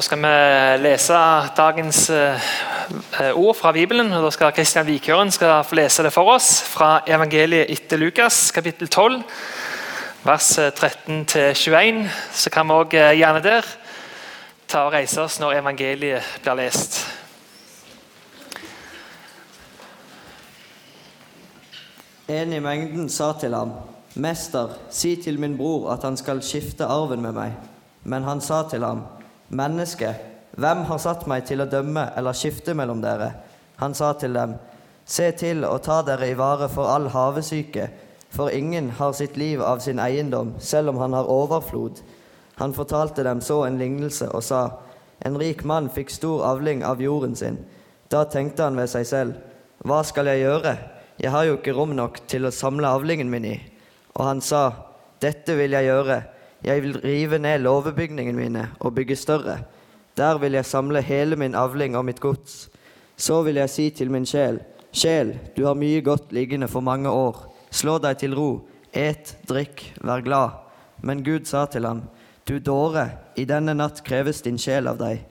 Da skal vi lese dagens eh, ord fra Bibelen. og Da skal Kristian Vikøren skal få lese det for oss fra evangeliet etter Lukas, kapittel 12, vers 13-21. Så kan vi òg gjerne der ta og reise oss når evangeliet blir lest. En i mengden sa til ham, Mester, si til min bror at han skal skifte arven med meg. Men han sa til ham, Menneske, hvem har satt meg til å dømme eller skifte mellom dere? Han sa til dem, Se til å ta dere i vare for all havesyke, for ingen har sitt liv av sin eiendom, selv om han har overflod. Han fortalte dem så en lignelse og sa, En rik mann fikk stor avling av jorden sin. Da tenkte han ved seg selv, Hva skal jeg gjøre? Jeg har jo ikke rom nok til å samle avlingen min i. Og han sa, Dette vil jeg gjøre. Jeg vil rive ned låvebygningene mine og bygge større. Der vil jeg samle hele min avling og mitt gods. Så vil jeg si til min sjel, Sjel, du har mye godt liggende for mange år. Slå deg til ro. Et, drikk, vær glad. Men Gud sa til ham, Du dåre, i denne natt kreves din sjel av deg.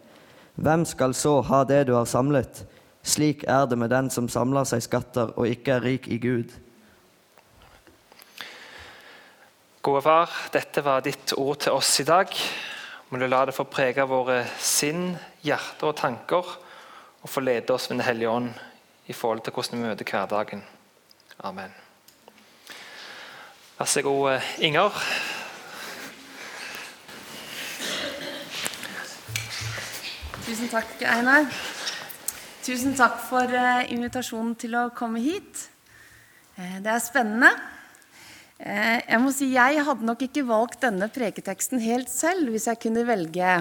Hvem skal så ha det du har samlet? Slik er det med den som samler seg skatter og ikke er rik i Gud. Gode far, dette var ditt ord til oss i dag. Må du la det få prege våre sinn, hjerter og tanker, og få lede oss med Den hellige ånd i forhold til hvordan vi møter hverdagen. Amen. Vær så god, Inger. Tusen takk, Einar. Tusen takk for eh, invitasjonen til å komme hit. Eh, det er spennende. Eh, jeg må si jeg hadde nok ikke valgt denne preketeksten helt selv hvis jeg kunne velge.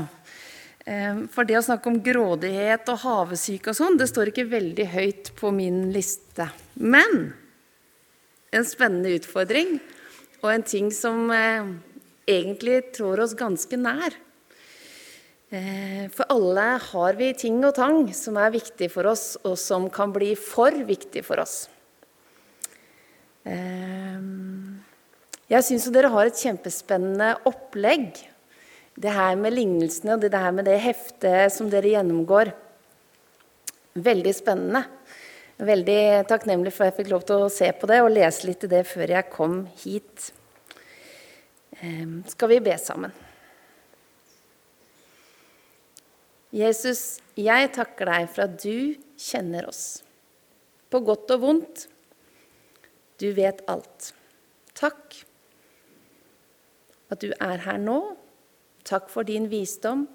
For det å snakke om grådighet og havesyke og sånn, det står ikke veldig høyt på min liste. Men en spennende utfordring, og en ting som egentlig trår oss ganske nær. For alle har vi ting og tang som er viktig for oss, og som kan bli for viktig for oss. Jeg syns dere har et kjempespennende opplegg. Det her med lignelsene og det her med det heftet som dere gjennomgår. Veldig spennende. Veldig takknemlig for at jeg fikk lov til å se på det og lese litt i det før jeg kom hit. Skal vi be sammen? Jesus, jeg takker deg for at du kjenner oss. På godt og vondt. Du vet alt. Takk at du er her nå. Takk for din visdom,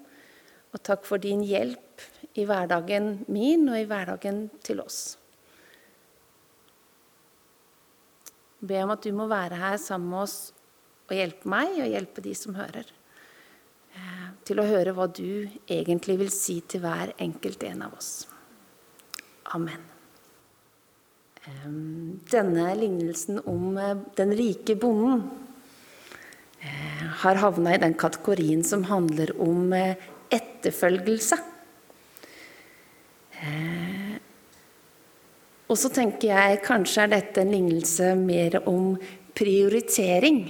og takk for din hjelp i hverdagen min og i hverdagen til oss. Be om at du må være her sammen med oss og hjelpe meg og hjelpe de som hører til å høre hva du egentlig vil si til hver enkelt en av oss. Amen. Denne lignelsen om den rike bonden har havna i den kategorien som handler om etterfølgelse. Og så tenker jeg kanskje er dette en lignelse mer om prioritering.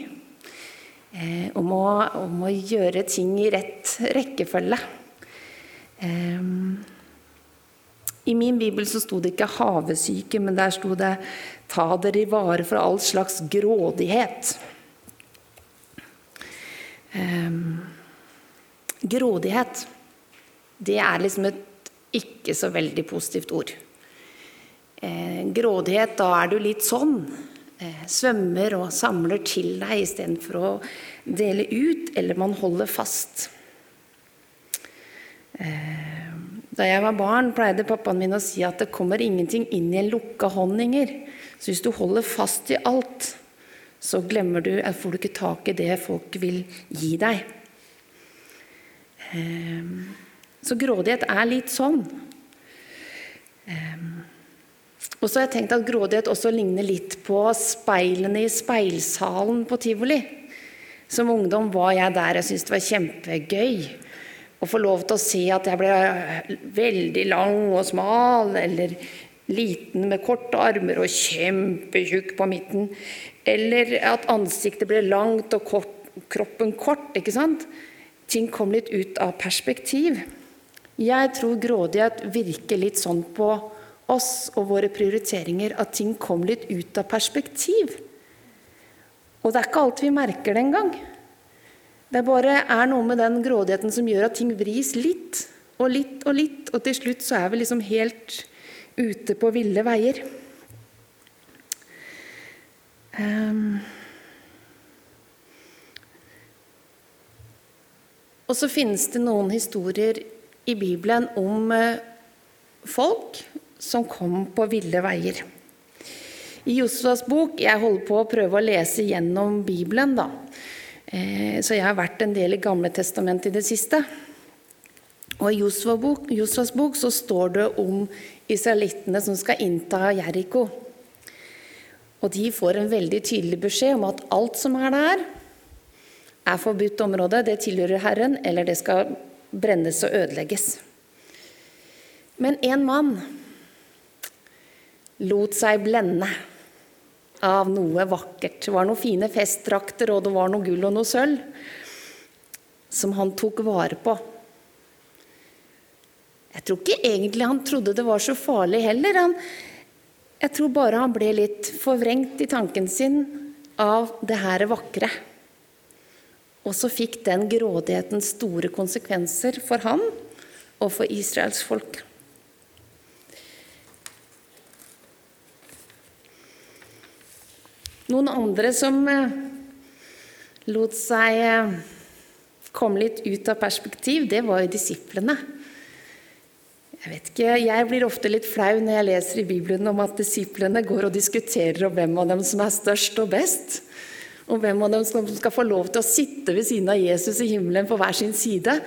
Eh, om, å, om, å, gjøre ting i rett rekkefølge. Eh, I min bibel så sto det ikke 'havesyke', men der sto det 'ta dere i vare for all slags grådighet'. Eh, grådighet, det er liksom et ikke så veldig positivt ord. Eh, grådighet, da er du litt sånn svømmer og samler til deg istedenfor å dele ut, eller man holder fast. Da jeg var barn, pleide pappaen min å si at det kommer ingenting inn i en lukka hånd, Inger. Så hvis du holder fast i alt, så glemmer du, får du ikke tak i det folk vil gi deg. Så grådighet er litt sånn. Og så har jeg tenkt at grådighet også ligner litt på speilene i speilsalen på tivoli. Som ungdom var jeg der. Jeg syntes det var kjempegøy å få lov til å se at jeg ble veldig lang og smal, eller liten med korte armer og kjempetjukk på midten. Eller at ansiktet ble langt og kroppen kort. ikke sant? ting kom litt ut av perspektiv. Jeg tror grådighet virker litt sånn på oss og våre prioriteringer at ting kom litt ut av perspektiv. Og det er ikke alt vi merker det engang. Det bare er noe med den grådigheten som gjør at ting vris litt og litt og litt, og til slutt så er vi liksom helt ute på ville veier. Um. Og så finnes det noen historier i Bibelen om eh, folk som kom på ville veier. I Josvas bok Jeg holder på å prøve å lese gjennom Bibelen, da. Eh, så jeg har vært en del i Gamle testamentet i det siste. Og I Josvas bok, bok så står det om israelittene som skal innta Jeriko. Og de får en veldig tydelig beskjed om at alt som er der, er forbudt område. Det tilhører Herren, eller det skal brennes og ødelegges. Men en mann lot seg blende av noe vakkert. Det var noen fine festdrakter, og det var noe gull og noe sølv som han tok vare på. Jeg tror ikke egentlig han trodde det var så farlig heller. Han, jeg tror bare han ble litt forvrengt i tanken sin av det her vakre. Og så fikk den grådigheten store konsekvenser for han og for Israels folk. Noen andre som eh, lot seg eh, komme litt ut av perspektiv, det var jo disiplene. Jeg vet ikke, jeg blir ofte litt flau når jeg leser i Bibelen om at disiplene går og diskuterer om hvem av dem som er størst og best. Og hvem av dem som skal få lov til å sitte ved siden av Jesus i himmelen på hver sin side.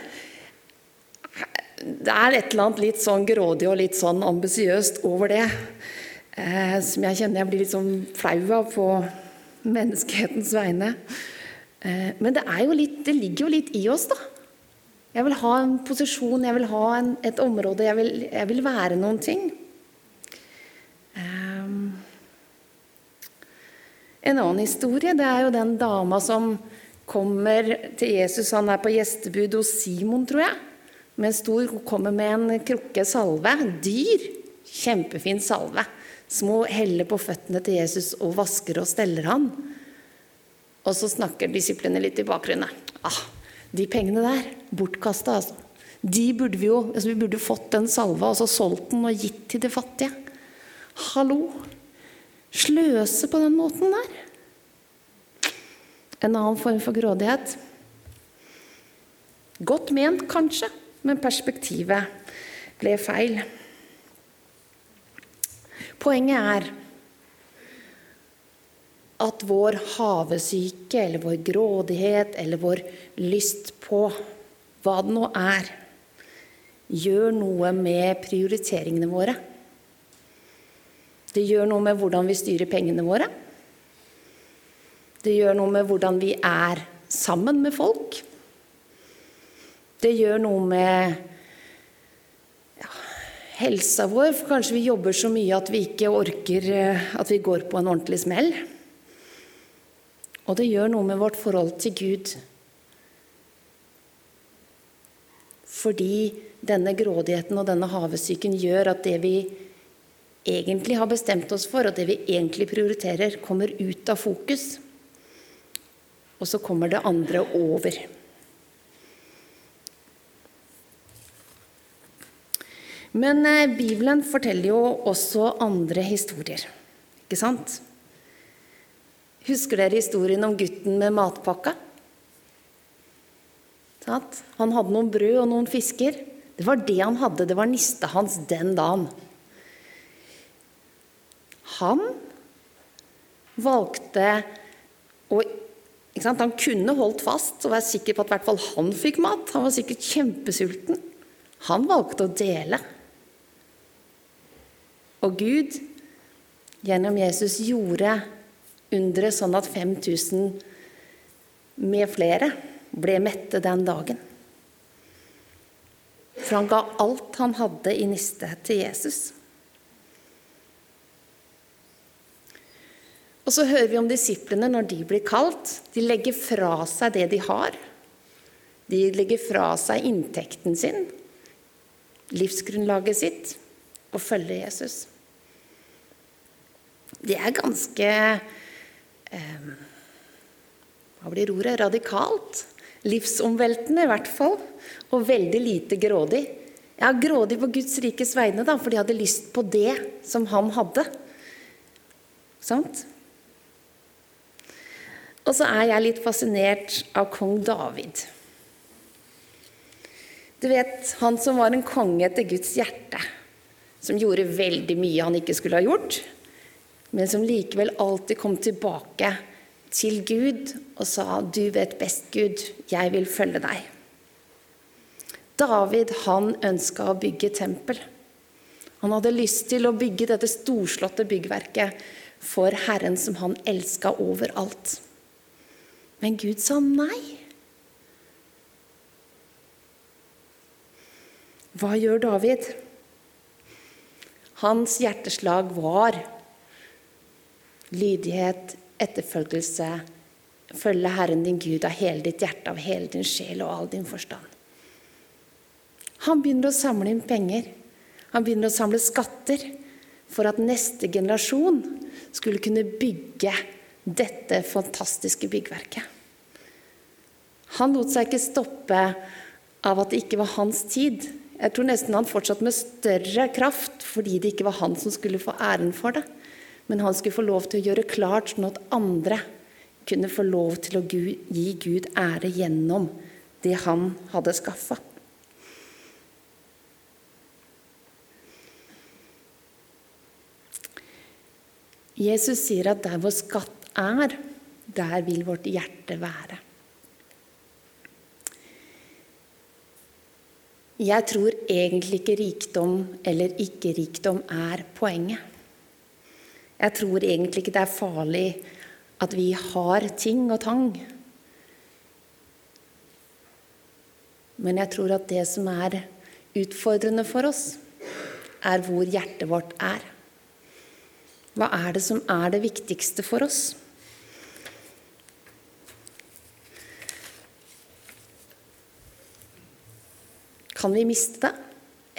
Det er et eller annet litt sånn grådig og litt sånn ambisiøst over det eh, som jeg kjenner jeg blir litt sånn flau av på menneskehetens vegne. Eh, men det, litt, det, ligger jo litt i oss, da. Jeg vil ha en posisjon, jeg vil ha en, et område, jeg vil, jeg vil, være noen ting. Um, en annen historie det er jo den dama som kommer til Jesus. Han er på gjestebud hos Simon, tror jeg. Med en stor, Hun kommer med en krukke salve. Dyr. Kjempefin salve hun heller på føttene til Jesus og vasker og steller han. Og så snakker disiplene litt i bakgrunnen. Ah, de pengene der, bortkasta, altså. De burde vi jo altså Vi burde fått den salva og så solgt den og gitt til de fattige. Hallo! Sløse på den måten der. En annen form for grådighet. Godt ment, kanskje, men perspektivet ble feil. Poenget er at vår havesyke eller vår grådighet eller vår lyst på hva det nå er, gjør noe med prioriteringene våre. Det gjør noe med hvordan vi styrer pengene våre. Det gjør noe med hvordan vi er sammen med folk. Det gjør noe med helsa vår, for kanskje vi jobber så mye at vi ikke orker eh, at vi går på en ordentlig smell. Og det gjør noe med vårt forhold til Gud. Fordi denne grådigheten og denne havesyken gjør at det vi egentlig har bestemt oss for, og det vi egentlig prioriterer, kommer ut av fokus. Og så kommer det andre over. Men eh, Bibelen forteller jo også andre historier, ikke sant? Husker dere historien om gutten med matpakka? Han hadde noen brød og noen fisker. Det var det han hadde, det var nista hans den dagen. Han valgte å Han kunne holdt fast og være sikker på at i hvert fall han fikk mat. Han var sikkert kjempesulten. Han valgte å dele. Og Gud gjennom Jesus gjorde underet sånn at 5000 med flere ble mette den dagen. For han ga alt han hadde i niste, til Jesus. Og så hører vi om disiplene når de blir kalt. De legger fra seg det de har. De legger fra seg inntekten sin, livsgrunnlaget sitt, og følger Jesus. Det er ganske eh, Hva blir ordet? Radikalt. Livsomveltende, i hvert fall. Og veldig lite grådig. Ja, grådig på Guds rikes vegne, da, for de hadde lyst på det som han hadde. Sant? Og så er jeg litt fascinert av kong David. Du vet, han som var en konge etter Guds hjerte. Som gjorde veldig mye han ikke skulle ha gjort, men som likevel alltid kom tilbake til Gud og sa 'Du vet best, Gud. Jeg vil følge deg'. David han ønska å bygge tempel. Han hadde lyst til å bygge dette storslåtte byggverket for Herren som han elska overalt. Men Gud sa nei. Hva gjør David? Hans hjerteslag var lydighet, etterfølgelse, følge Herren din Gud av hele ditt hjerte, av hele din sjel og all din forstand. Han begynner å samle inn penger. Han begynner å samle skatter for at neste generasjon skulle kunne bygge dette fantastiske byggverket. Han lot seg ikke stoppe av at det ikke var hans tid. Jeg tror nesten han fortsatte med større kraft fordi det ikke var han som skulle få æren for det. Men han skulle få lov til å gjøre klart sånn at andre kunne få lov til å gi Gud ære gjennom det han hadde skaffa. Jesus sier at der vår skatt er, der vil vårt hjerte være. Jeg tror egentlig ikke rikdom eller ikke-rikdom er poenget. Jeg tror egentlig ikke det er farlig at vi har ting og tang. Men jeg tror at det som er utfordrende for oss, er hvor hjertet vårt er. Hva er det som er det viktigste for oss? Kan vi miste det,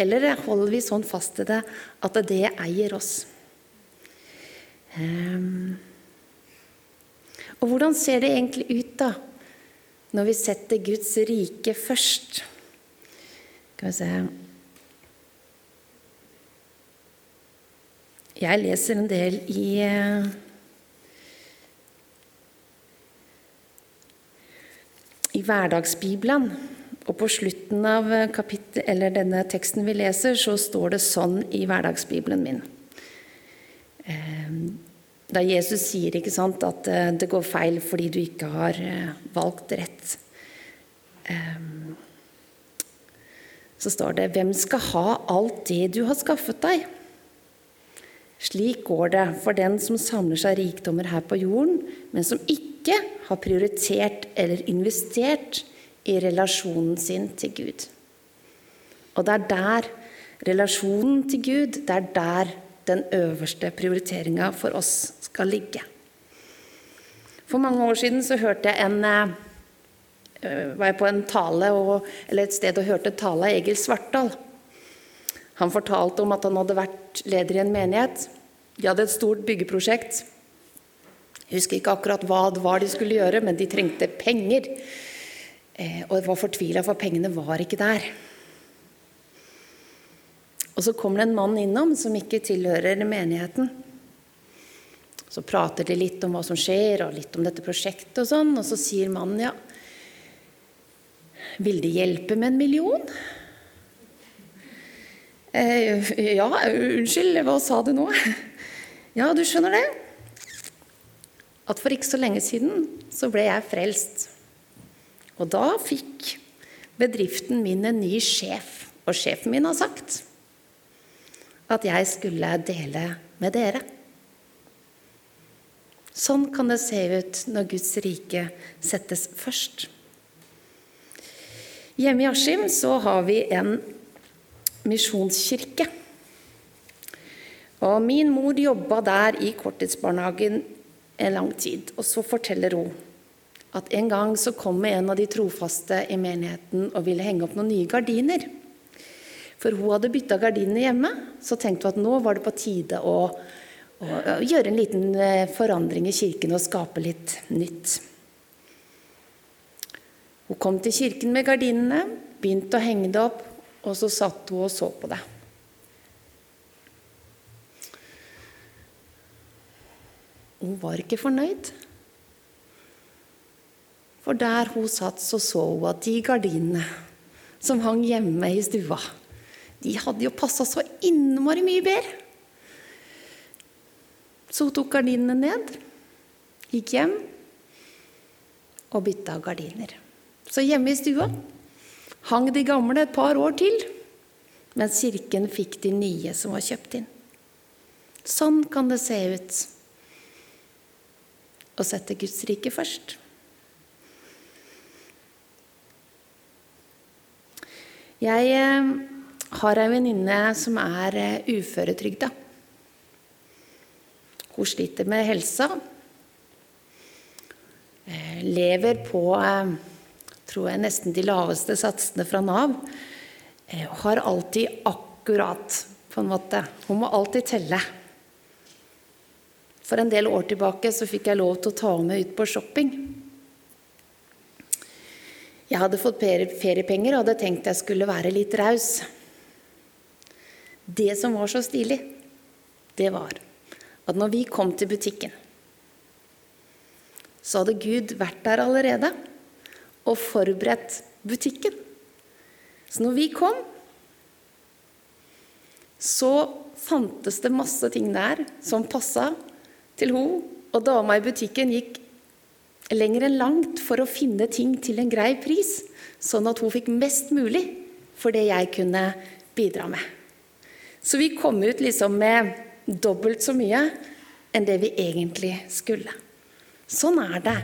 eller holder vi sånn fast til det at det eier oss? Um, og hvordan ser det egentlig ut, da, når vi setter Guds rike først? Skal vi se Jeg leser en del i eh, i Hverdagsbibelen. Og på slutten av kapittel, eller denne teksten vi leser, så står det sånn i Hverdagsbibelen min. Da Jesus sier ikke sant, at eh, det går feil fordi du ikke har eh, valgt rett, ehm, så står det 'Hvem skal ha alt det du har skaffet deg?' Slik går det for den som samler seg rikdommer her på jorden, men som ikke har prioritert eller investert i relasjonen sin til Gud. Og det er der relasjonen til Gud, det er der den øverste prioriteringa for oss skal ligge. For mange år siden så hørte jeg en uh, var jeg på en tale eller et sted og hørte tale av Egil Svartdal. Han fortalte om at han hadde vært leder i en menighet. De hadde et stort byggeprosjekt. Jeg husker ikke akkurat hva det var de skulle gjøre, men de trengte penger. Eh, og var fortvila, for pengene var ikke der. Og så kommer det en mann innom som ikke tilhører menigheten. Så prater de litt om hva som skjer, og litt om dette prosjektet og sånn. Og så sier mannen ja, vil det hjelpe med en million? Eh, ja, unnskyld, hva sa du nå? ja, du skjønner det? At for ikke så lenge siden så ble jeg frelst. Og da fikk bedriften min en ny sjef. Og sjefen min har sagt at jeg skulle dele med dere. Sånn kan det se ut når Guds rike settes først. Hjemme i Askim har vi en misjonskirke. Og min mor jobba der i korttidsbarnehagen en lang tid. Og så forteller hun at en gang så kom en av de trofaste i menigheten og ville henge opp noen nye gardiner. For hun hadde bytta gardinene hjemme, så tenkte hun at nå var det på tide å, å gjøre en liten eh, forandring i kirken og skape litt nytt. Hun kom til kirken med gardinene, begynte å henge det opp, og så satt hun og så på det. Hun var ikke fornøyd. For der hun satt, så så hun at de gardinene som hang hjemme i stua, de hadde jo passa så innmari mye bedre. Så hun tok gardinene ned, gikk hjem og bytta gardiner. Så hjemme i stua hang de gamle et par år til, mens kirken fikk de nye som var kjøpt inn. Sånn kan det se ut å sette Guds rike først. Jeg eh, har ei venninne som er eh, uføretrygda. Hun sliter med helsa. Eh, lever på tror jeg nesten de laveste satsene fra Nav. Har alltid akkurat, på en måte. Hun må alltid telle. For en del år tilbake så fikk jeg lov til å ta med ut på shopping. Jeg hadde fått feriepenger og hadde tenkt jeg skulle være litt raus. Det som var så stilig, det var at når vi kom til butikken, så hadde Gud vært der allerede og forberedt butikken. Så når vi kom, så fantes det masse ting der som passa til hun, Og dama i butikken gikk lenger enn langt for å finne ting til en grei pris, sånn at hun fikk mest mulig for det jeg kunne bidra med. Så vi kom ut liksom med dobbelt så mye enn det vi egentlig skulle. Sånn er det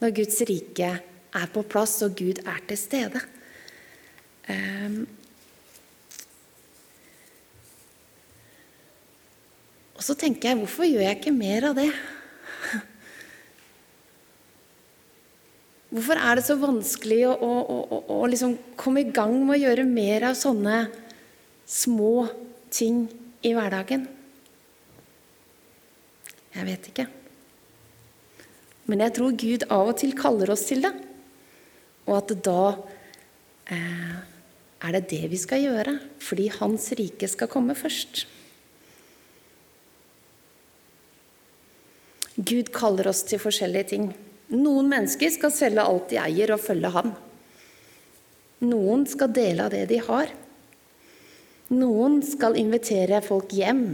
når Guds rike er på plass og Gud er til stede. Um, Og så tenker jeg, hvorfor gjør jeg ikke mer av det? Hvorfor er det så vanskelig å, å, å, å liksom komme i gang med å gjøre mer av sånne små ting i hverdagen? Jeg vet ikke. Men jeg tror Gud av og til kaller oss til det. Og at da eh, er det det vi skal gjøre, fordi Hans rike skal komme først. Gud kaller oss til forskjellige ting. Noen mennesker skal selge alt de eier, og følge ham. Noen skal dele av det de har. Noen skal invitere folk hjem.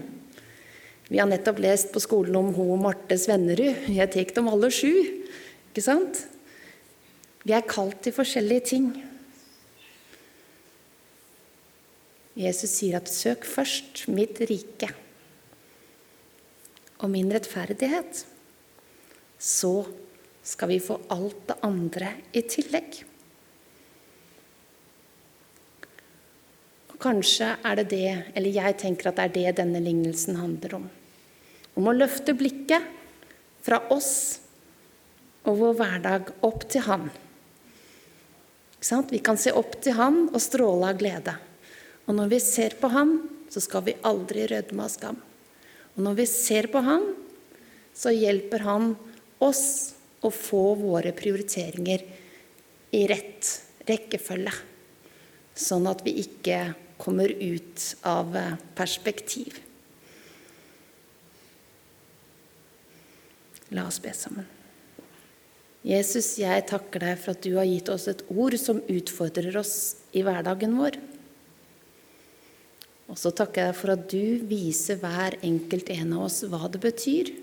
Vi har nettopp lest på skolen om hun Marte Svennerud. Jeg tar om alle sju. Ikke sant? Vi er kalt til forskjellige ting. Jesus sier at 'søk først mitt rike' og min rettferdighet så skal vi få alt det andre i tillegg. Kanskje er det det, eller jeg tenker at det er det denne lignelsen handler om. Om å løfte blikket fra oss og vår hverdag opp til Han. Vi kan se opp til Han og stråle av glede. Og når vi ser på Han, så skal vi aldri rødme av skam. Og når vi ser på Han, så hjelper Han oss å få våre prioriteringer i rett rekkefølge, sånn at vi ikke kommer ut av perspektiv. La oss be sammen. Jesus, jeg takker deg for at du har gitt oss et ord som utfordrer oss i hverdagen vår. Og så takker jeg deg for at du viser hver enkelt en av oss hva det betyr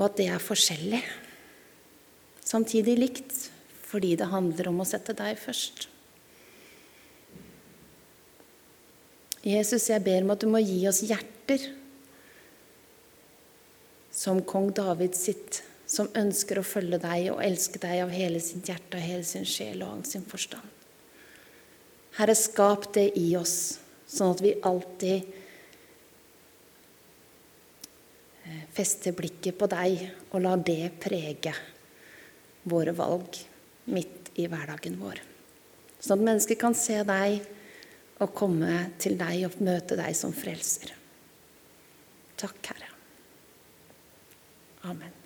og at det er forskjellig. Samtidig likt, fordi det handler om å sette deg først. Jesus, jeg ber om at du må gi oss hjerter som kong David sitt, som ønsker å følge deg og elske deg av hele sitt hjerte og hele sin sjel og all sin forstand. Herre, skap det i oss, sånn at vi alltid fester blikket på deg og la det prege våre valg midt i hverdagen vår. Sånn at mennesker kan se deg og komme til deg og møte deg som frelser. Takk, Herre. Amen.